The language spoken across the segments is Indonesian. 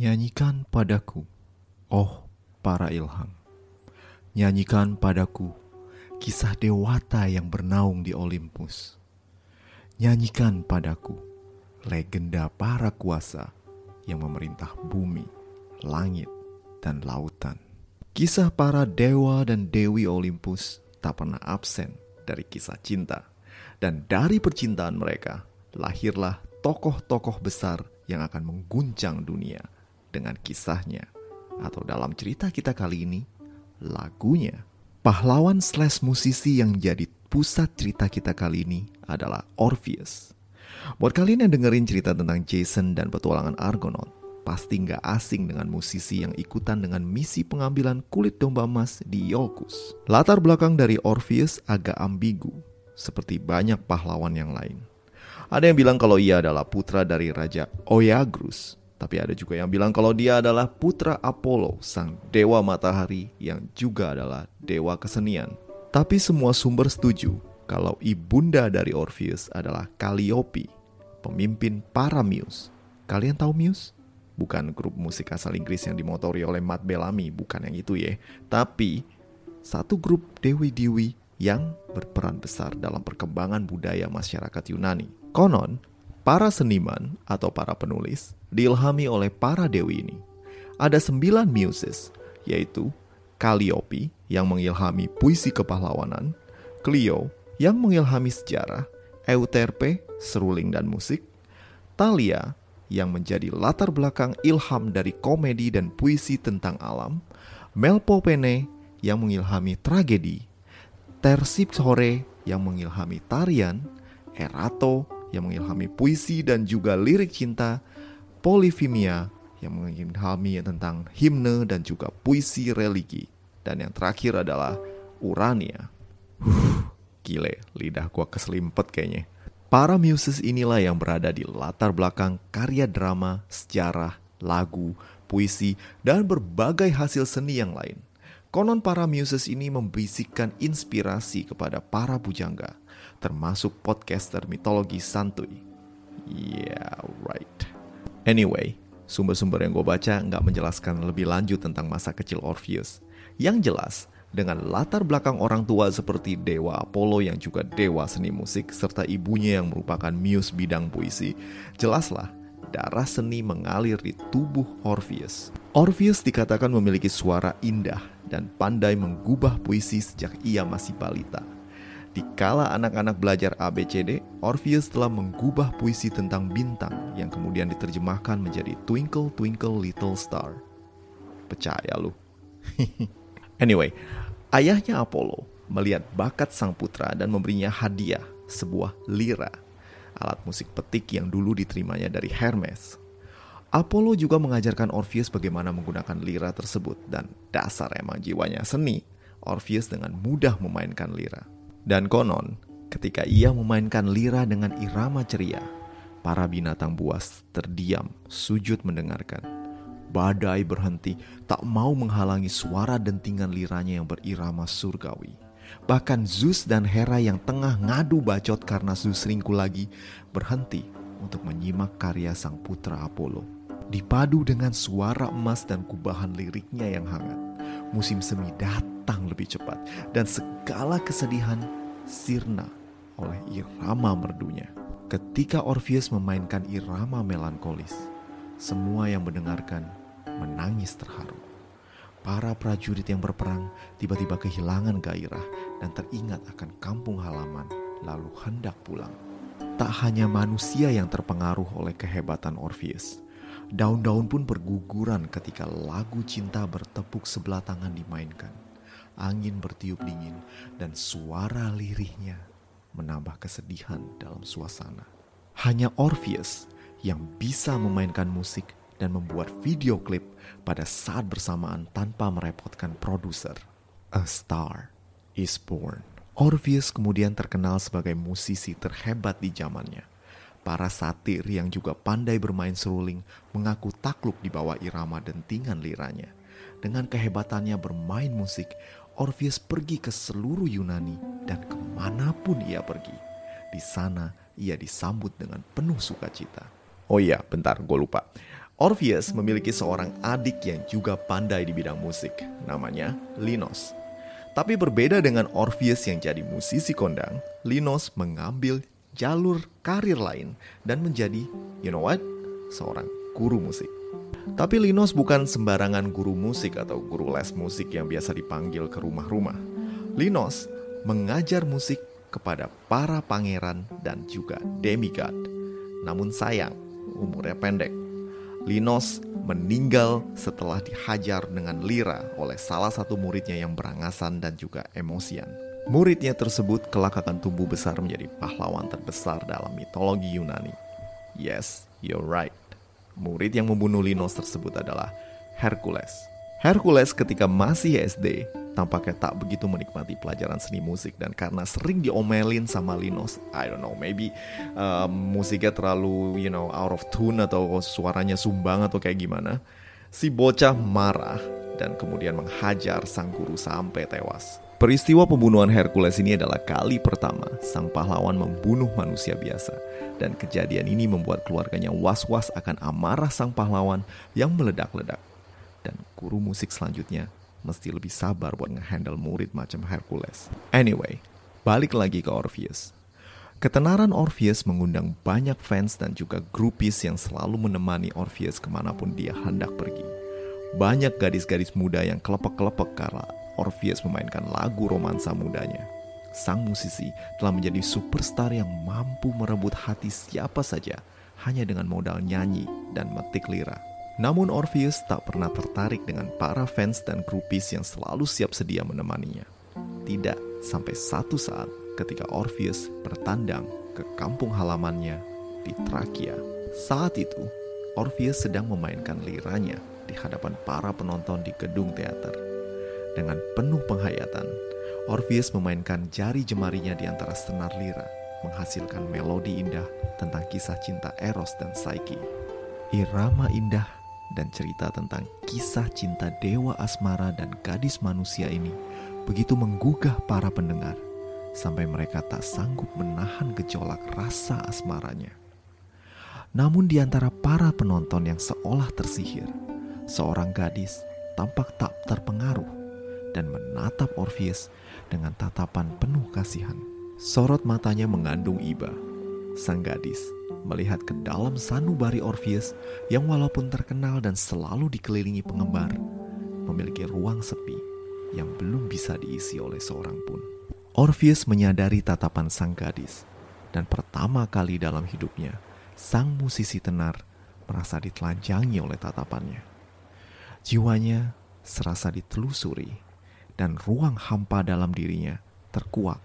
Nyanyikan padaku, oh para ilham. Nyanyikan padaku kisah dewata yang bernaung di Olympus. Nyanyikan padaku legenda para kuasa yang memerintah bumi, langit, dan lautan. Kisah para dewa dan dewi Olympus tak pernah absen dari kisah cinta. Dan dari percintaan mereka, lahirlah tokoh-tokoh besar yang akan mengguncang dunia dengan kisahnya. Atau dalam cerita kita kali ini, lagunya. Pahlawan slash musisi yang jadi pusat cerita kita kali ini adalah Orpheus. Buat kalian yang dengerin cerita tentang Jason dan petualangan Argonaut, pasti nggak asing dengan musisi yang ikutan dengan misi pengambilan kulit domba emas di Iolcus. Latar belakang dari Orpheus agak ambigu, seperti banyak pahlawan yang lain. Ada yang bilang kalau ia adalah putra dari Raja Oyagrus, tapi ada juga yang bilang kalau dia adalah putra Apollo, sang dewa matahari yang juga adalah dewa kesenian. Tapi semua sumber setuju kalau ibunda dari Orpheus adalah Calliope, pemimpin para Muse. Kalian tahu Muse? Bukan grup musik asal Inggris yang dimotori oleh Matt Bellamy, bukan yang itu ya. Tapi satu grup dewi-dewi yang berperan besar dalam perkembangan budaya masyarakat Yunani. Konon, para seniman atau para penulis diilhami oleh para dewi ini. Ada sembilan muses, yaitu Calliope yang mengilhami puisi kepahlawanan, Clio yang mengilhami sejarah, Euterpe, seruling dan musik, Thalia yang menjadi latar belakang ilham dari komedi dan puisi tentang alam, Melpomene yang mengilhami tragedi, Terpsichore yang mengilhami tarian, Erato yang mengilhami puisi dan juga lirik cinta, Polifimia yang mengilhami tentang himne dan juga puisi religi. Dan yang terakhir adalah Urania. Huh, gile, lidah gua keselimpet kayaknya. Para muses inilah yang berada di latar belakang karya drama, sejarah, lagu, puisi, dan berbagai hasil seni yang lain. Konon para muses ini membisikkan inspirasi kepada para pujangga, termasuk podcaster mitologi santuy. Yeah, right. Anyway, sumber-sumber yang gue baca nggak menjelaskan lebih lanjut tentang masa kecil Orpheus. Yang jelas, dengan latar belakang orang tua seperti Dewa Apollo yang juga dewa seni musik serta ibunya yang merupakan muse bidang puisi, jelaslah darah seni mengalir di tubuh Orpheus. Orpheus dikatakan memiliki suara indah dan pandai menggubah puisi sejak ia masih balita. Di kala anak-anak belajar ABCD, Orpheus telah menggubah puisi tentang bintang yang kemudian diterjemahkan menjadi Twinkle Twinkle Little Star. Percaya lu. anyway, ayahnya Apollo melihat bakat sang putra dan memberinya hadiah sebuah lira, alat musik petik yang dulu diterimanya dari Hermes. Apollo juga mengajarkan Orpheus bagaimana menggunakan lira tersebut dan dasar emang jiwanya seni. Orpheus dengan mudah memainkan lira. Dan konon, ketika ia memainkan lira dengan irama ceria, para binatang buas terdiam, sujud mendengarkan. Badai berhenti, tak mau menghalangi suara dentingan liranya yang berirama surgawi. Bahkan Zeus dan Hera yang tengah ngadu bacot karena Zeus ringkul lagi, berhenti untuk menyimak karya sang putra Apollo. Dipadu dengan suara emas dan kubahan liriknya yang hangat, musim semi datang lebih cepat dan segala kesedihan sirna oleh irama merdunya. Ketika Orpheus memainkan irama melankolis, semua yang mendengarkan menangis terharu. Para prajurit yang berperang tiba-tiba kehilangan gairah dan teringat akan kampung halaman, lalu hendak pulang. Tak hanya manusia yang terpengaruh oleh kehebatan Orpheus, daun-daun pun berguguran ketika lagu cinta bertepuk sebelah tangan dimainkan. Angin bertiup dingin dan suara lirihnya menambah kesedihan dalam suasana. Hanya Orpheus yang bisa memainkan musik dan membuat video klip pada saat bersamaan tanpa merepotkan produser. A star is born. Orpheus kemudian terkenal sebagai musisi terhebat di zamannya. Para satir yang juga pandai bermain seruling mengaku takluk di bawah irama dentingan liranya. Dengan kehebatannya bermain musik, Orpheus pergi ke seluruh Yunani dan ke mana pun ia pergi. Di sana ia disambut dengan penuh sukacita. Oh iya, bentar, gue lupa. Orpheus memiliki seorang adik yang juga pandai di bidang musik, namanya Linos. Tapi berbeda dengan Orpheus yang jadi musisi kondang, Linos mengambil jalur karir lain dan menjadi, you know what, seorang guru musik. Tapi Linos bukan sembarangan guru musik atau guru les musik yang biasa dipanggil ke rumah-rumah. Linos mengajar musik kepada para pangeran dan juga demigod. Namun sayang, umurnya pendek. Linos meninggal setelah dihajar dengan lira oleh salah satu muridnya yang berangasan dan juga emosian. Muridnya tersebut kelak akan tumbuh besar menjadi pahlawan terbesar dalam mitologi Yunani. Yes, you're right. Murid yang membunuh Linos tersebut adalah Hercules. Hercules ketika masih SD tampaknya tak begitu menikmati pelajaran seni musik dan karena sering diomelin sama Linos, I don't know, maybe uh, musiknya terlalu you know out of tune atau suaranya sumbang atau kayak gimana, si bocah marah dan kemudian menghajar sang guru sampai tewas. Peristiwa pembunuhan Hercules ini adalah kali pertama sang pahlawan membunuh manusia biasa. Dan kejadian ini membuat keluarganya was-was akan amarah sang pahlawan yang meledak-ledak. Dan guru musik selanjutnya mesti lebih sabar buat ngehandle murid macam Hercules. Anyway, balik lagi ke Orpheus. Ketenaran Orpheus mengundang banyak fans dan juga grupis yang selalu menemani Orpheus ke mana pun dia hendak pergi. Banyak gadis-gadis muda yang kelepek-kelepek karena Orpheus memainkan lagu romansa mudanya. Sang musisi telah menjadi superstar yang mampu merebut hati siapa saja hanya dengan modal nyanyi dan metik lira. Namun Orpheus tak pernah tertarik dengan para fans dan grupis yang selalu siap sedia menemaninya. Tidak sampai satu saat ketika Orpheus bertandang ke kampung halamannya di Trakia. Saat itu, Orpheus sedang memainkan liranya di hadapan para penonton di gedung teater. Dengan penuh penghayatan, Orpheus memainkan jari jemarinya di antara senar lira, menghasilkan melodi indah tentang kisah cinta Eros dan Psyche. Irama indah dan cerita tentang kisah cinta dewa asmara dan gadis manusia ini begitu menggugah para pendengar sampai mereka tak sanggup menahan gejolak rasa asmaranya. Namun di antara para penonton yang seolah tersihir, seorang gadis tampak tak terpengaruh dan menatap Orpheus dengan tatapan penuh kasihan. Sorot matanya mengandung iba. Sang gadis melihat ke dalam sanubari Orpheus yang walaupun terkenal dan selalu dikelilingi penggemar, memiliki ruang sepi yang belum bisa diisi oleh seorang pun. Orpheus menyadari tatapan sang gadis, dan pertama kali dalam hidupnya, sang musisi tenar merasa ditelanjangi oleh tatapannya. Jiwanya serasa ditelusuri dan ruang hampa dalam dirinya terkuak,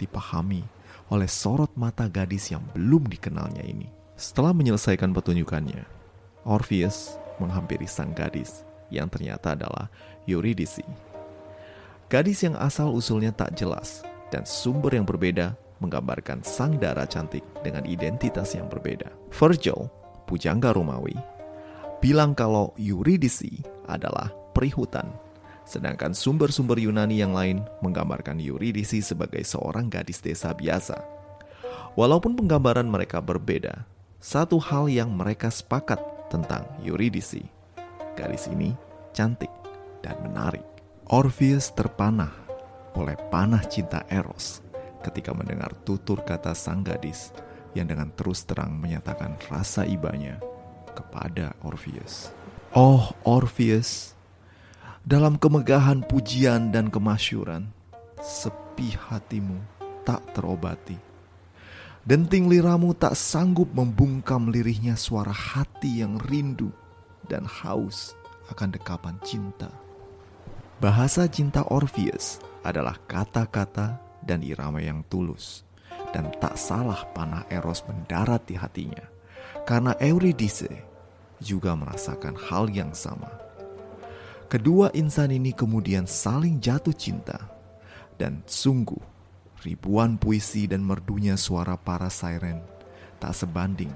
dipahami oleh sorot mata gadis yang belum dikenalnya ini. Setelah menyelesaikan pertunjukannya, Orpheus menghampiri sang gadis yang ternyata adalah Eurydice. Gadis yang asal-usulnya tak jelas dan sumber yang berbeda menggambarkan sang darah cantik dengan identitas yang berbeda. Virgil, pujangga Romawi, bilang kalau Eurydice adalah perihutan Sedangkan sumber-sumber Yunani yang lain menggambarkan Eurydice sebagai seorang gadis desa biasa. Walaupun penggambaran mereka berbeda, satu hal yang mereka sepakat tentang Eurydice. Gadis ini cantik dan menarik. Orpheus terpanah oleh panah cinta Eros ketika mendengar tutur kata sang gadis yang dengan terus terang menyatakan rasa ibanya kepada Orpheus. Oh Orpheus, dalam kemegahan pujian dan kemasyuran, sepi hatimu tak terobati. Denting liramu tak sanggup membungkam lirihnya suara hati yang rindu dan haus akan dekapan cinta. Bahasa cinta Orpheus adalah kata-kata dan irama yang tulus. Dan tak salah panah Eros mendarat di hatinya. Karena Eurydice juga merasakan hal yang sama. Kedua insan ini kemudian saling jatuh cinta, dan sungguh ribuan puisi dan merdunya suara para siren tak sebanding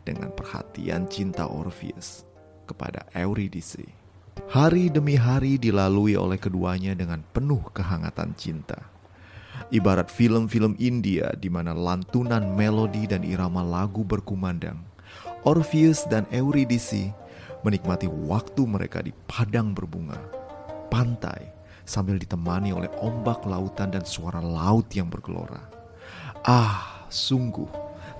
dengan perhatian cinta Orpheus kepada Eurydice. Hari demi hari dilalui oleh keduanya dengan penuh kehangatan cinta. Ibarat film-film India di mana lantunan melodi dan irama lagu berkumandang, Orpheus dan Eurydice menikmati waktu mereka di padang berbunga, pantai, sambil ditemani oleh ombak lautan dan suara laut yang bergelora. Ah, sungguh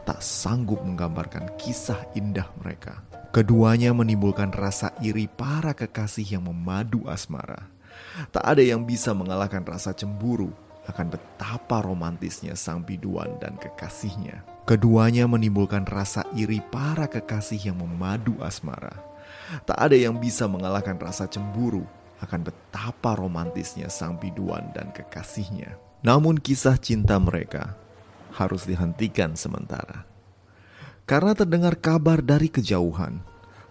tak sanggup menggambarkan kisah indah mereka. Keduanya menimbulkan rasa iri para kekasih yang memadu asmara. Tak ada yang bisa mengalahkan rasa cemburu akan betapa romantisnya sang biduan dan kekasihnya. Keduanya menimbulkan rasa iri para kekasih yang memadu asmara. Tak ada yang bisa mengalahkan rasa cemburu akan betapa romantisnya sang biduan dan kekasihnya. Namun kisah cinta mereka harus dihentikan sementara. Karena terdengar kabar dari kejauhan,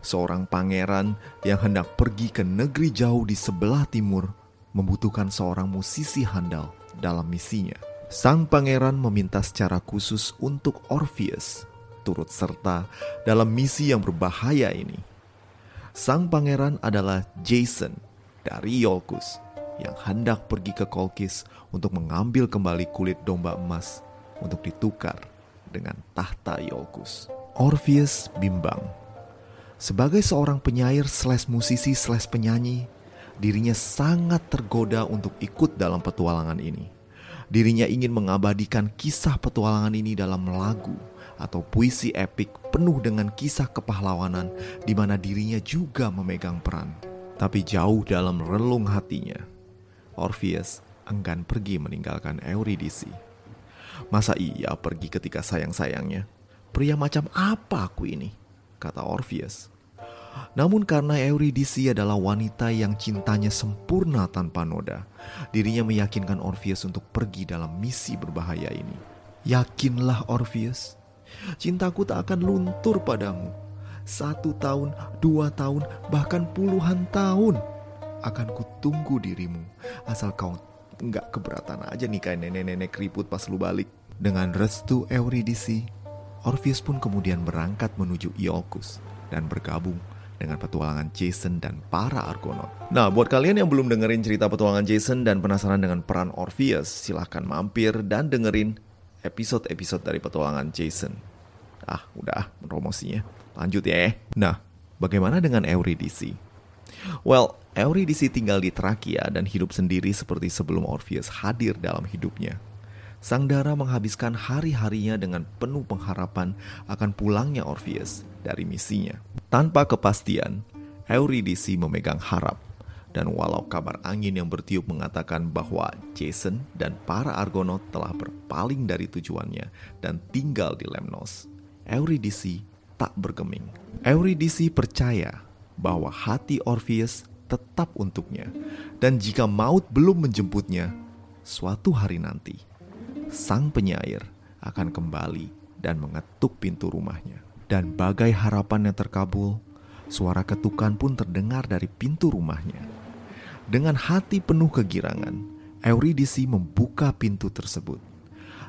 seorang pangeran yang hendak pergi ke negeri jauh di sebelah timur membutuhkan seorang musisi handal dalam misinya. Sang pangeran meminta secara khusus untuk Orpheus turut serta dalam misi yang berbahaya ini. Sang pangeran adalah Jason dari Yolkus yang hendak pergi ke Kolkis untuk mengambil kembali kulit domba emas untuk ditukar dengan tahta Yolkus. Orpheus bimbang. Sebagai seorang penyair slash musisi slash penyanyi, dirinya sangat tergoda untuk ikut dalam petualangan ini. Dirinya ingin mengabadikan kisah petualangan ini dalam lagu atau puisi epik penuh dengan kisah kepahlawanan di mana dirinya juga memegang peran. Tapi jauh dalam relung hatinya, Orpheus enggan pergi meninggalkan Eurydice. Masa iya pergi ketika sayang-sayangnya? Pria macam apa aku ini? Kata Orpheus. Namun karena Eurydice adalah wanita yang cintanya sempurna tanpa noda, dirinya meyakinkan Orpheus untuk pergi dalam misi berbahaya ini. Yakinlah Orpheus, cintaku tak akan luntur padamu satu tahun, dua tahun, bahkan puluhan tahun akan kutunggu dirimu asal kau nggak keberatan aja nih kayak nenek-nenek keriput pas lu balik. Dengan restu Eurydice, Orpheus pun kemudian berangkat menuju Iolcus dan bergabung dengan petualangan Jason dan para Argonaut. Nah, buat kalian yang belum dengerin cerita petualangan Jason dan penasaran dengan peran Orpheus, silahkan mampir dan dengerin episode-episode dari petualangan Jason. Ah, udah promosinya. Lanjut ya. Nah, bagaimana dengan Eurydice? Well, Eurydice tinggal di Trakia dan hidup sendiri seperti sebelum Orpheus hadir dalam hidupnya. Sang Dara menghabiskan hari-harinya dengan penuh pengharapan akan pulangnya Orpheus dari misinya. Tanpa kepastian, Eurydice memegang harap. Dan walau kabar angin yang bertiup mengatakan bahwa Jason dan para Argonaut telah berpaling dari tujuannya dan tinggal di Lemnos, Eurydice tak bergeming. Eurydice percaya bahwa hati Orpheus tetap untuknya, dan jika maut belum menjemputnya, suatu hari nanti sang penyair akan kembali dan mengetuk pintu rumahnya. Dan bagai harapannya terkabul, suara ketukan pun terdengar dari pintu rumahnya. Dengan hati penuh kegirangan, Eurydice membuka pintu tersebut.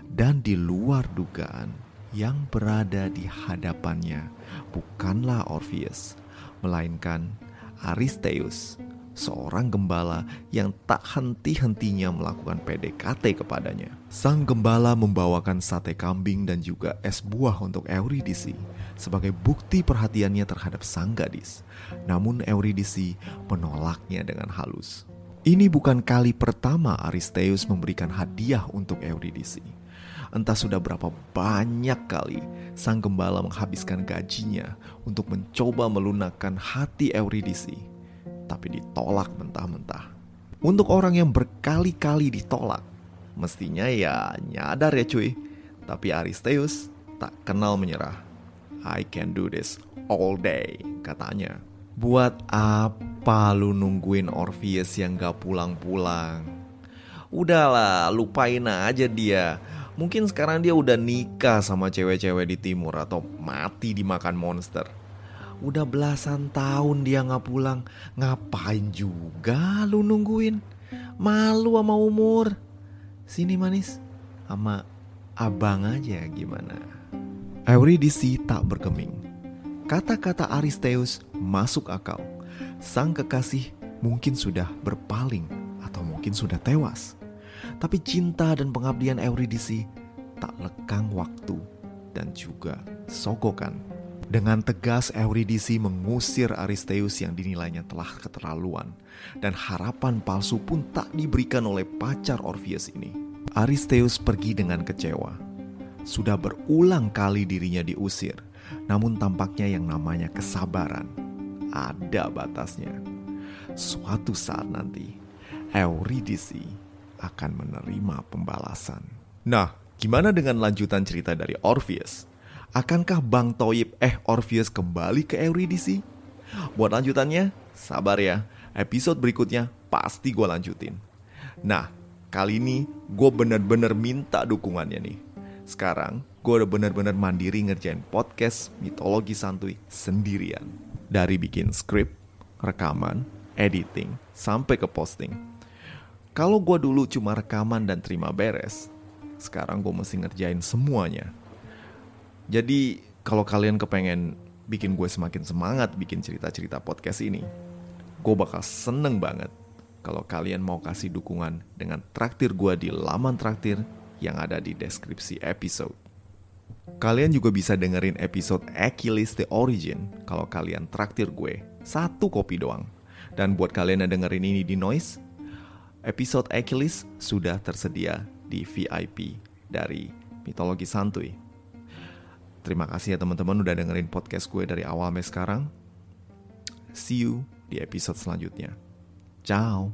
Dan di luar dugaan, yang berada di hadapannya bukanlah Orpheus, melainkan Aristeus, seorang gembala yang tak henti-hentinya melakukan PDKT kepadanya. Sang gembala membawakan sate kambing dan juga es buah untuk Eurydice sebagai bukti perhatiannya terhadap sang gadis. Namun Eurydice menolaknya dengan halus. Ini bukan kali pertama Aristeus memberikan hadiah untuk Eurydice. Entah sudah berapa banyak kali sang gembala menghabiskan gajinya untuk mencoba melunakkan hati Eurydice, tapi ditolak mentah-mentah. Untuk orang yang berkali-kali ditolak, mestinya ya nyadar ya cuy. Tapi Aristeus tak kenal menyerah. I can do this all day, katanya. Buat apa lu nungguin Orpheus yang gak pulang-pulang? Udahlah, lupain aja dia Mungkin sekarang dia udah nikah sama cewek-cewek di timur atau mati dimakan monster. Udah belasan tahun dia nggak pulang, ngapain juga lu nungguin? Malu sama umur. Sini manis, sama abang aja gimana? Eurydice tak bergeming. Kata-kata Aristeus masuk akal. Sang kekasih mungkin sudah berpaling atau mungkin sudah tewas. Tapi cinta dan pengabdian Eurydice tak lekang waktu dan juga sogokan. Dengan tegas Eurydice mengusir Aristeus yang dinilainya telah keterlaluan dan harapan palsu pun tak diberikan oleh pacar Orpheus ini. Aristeus pergi dengan kecewa. Sudah berulang kali dirinya diusir, namun tampaknya yang namanya kesabaran ada batasnya. Suatu saat nanti, Eurydice akan menerima pembalasan. Nah, gimana dengan lanjutan cerita dari Orpheus? Akankah Bang Toyib eh Orpheus kembali ke Eurydice? Buat lanjutannya, sabar ya. Episode berikutnya pasti gue lanjutin. Nah, kali ini gue bener-bener minta dukungannya nih. Sekarang, gue udah bener-bener mandiri ngerjain podcast mitologi santuy sendirian. Dari bikin skrip, rekaman, editing, sampai ke posting. Kalau gue dulu cuma rekaman dan terima beres, sekarang gue mesti ngerjain semuanya jadi kalau kalian kepengen bikin gue semakin semangat bikin cerita-cerita podcast ini, gue bakal seneng banget kalau kalian mau kasih dukungan dengan traktir gue di laman traktir yang ada di deskripsi episode. Kalian juga bisa dengerin episode Achilles The Origin kalau kalian traktir gue satu kopi doang. Dan buat kalian yang dengerin ini di Noise, episode Achilles sudah tersedia di VIP dari Mitologi Santuy. Terima kasih ya teman-teman udah dengerin podcast gue dari awal sampai sekarang. See you di episode selanjutnya. Ciao.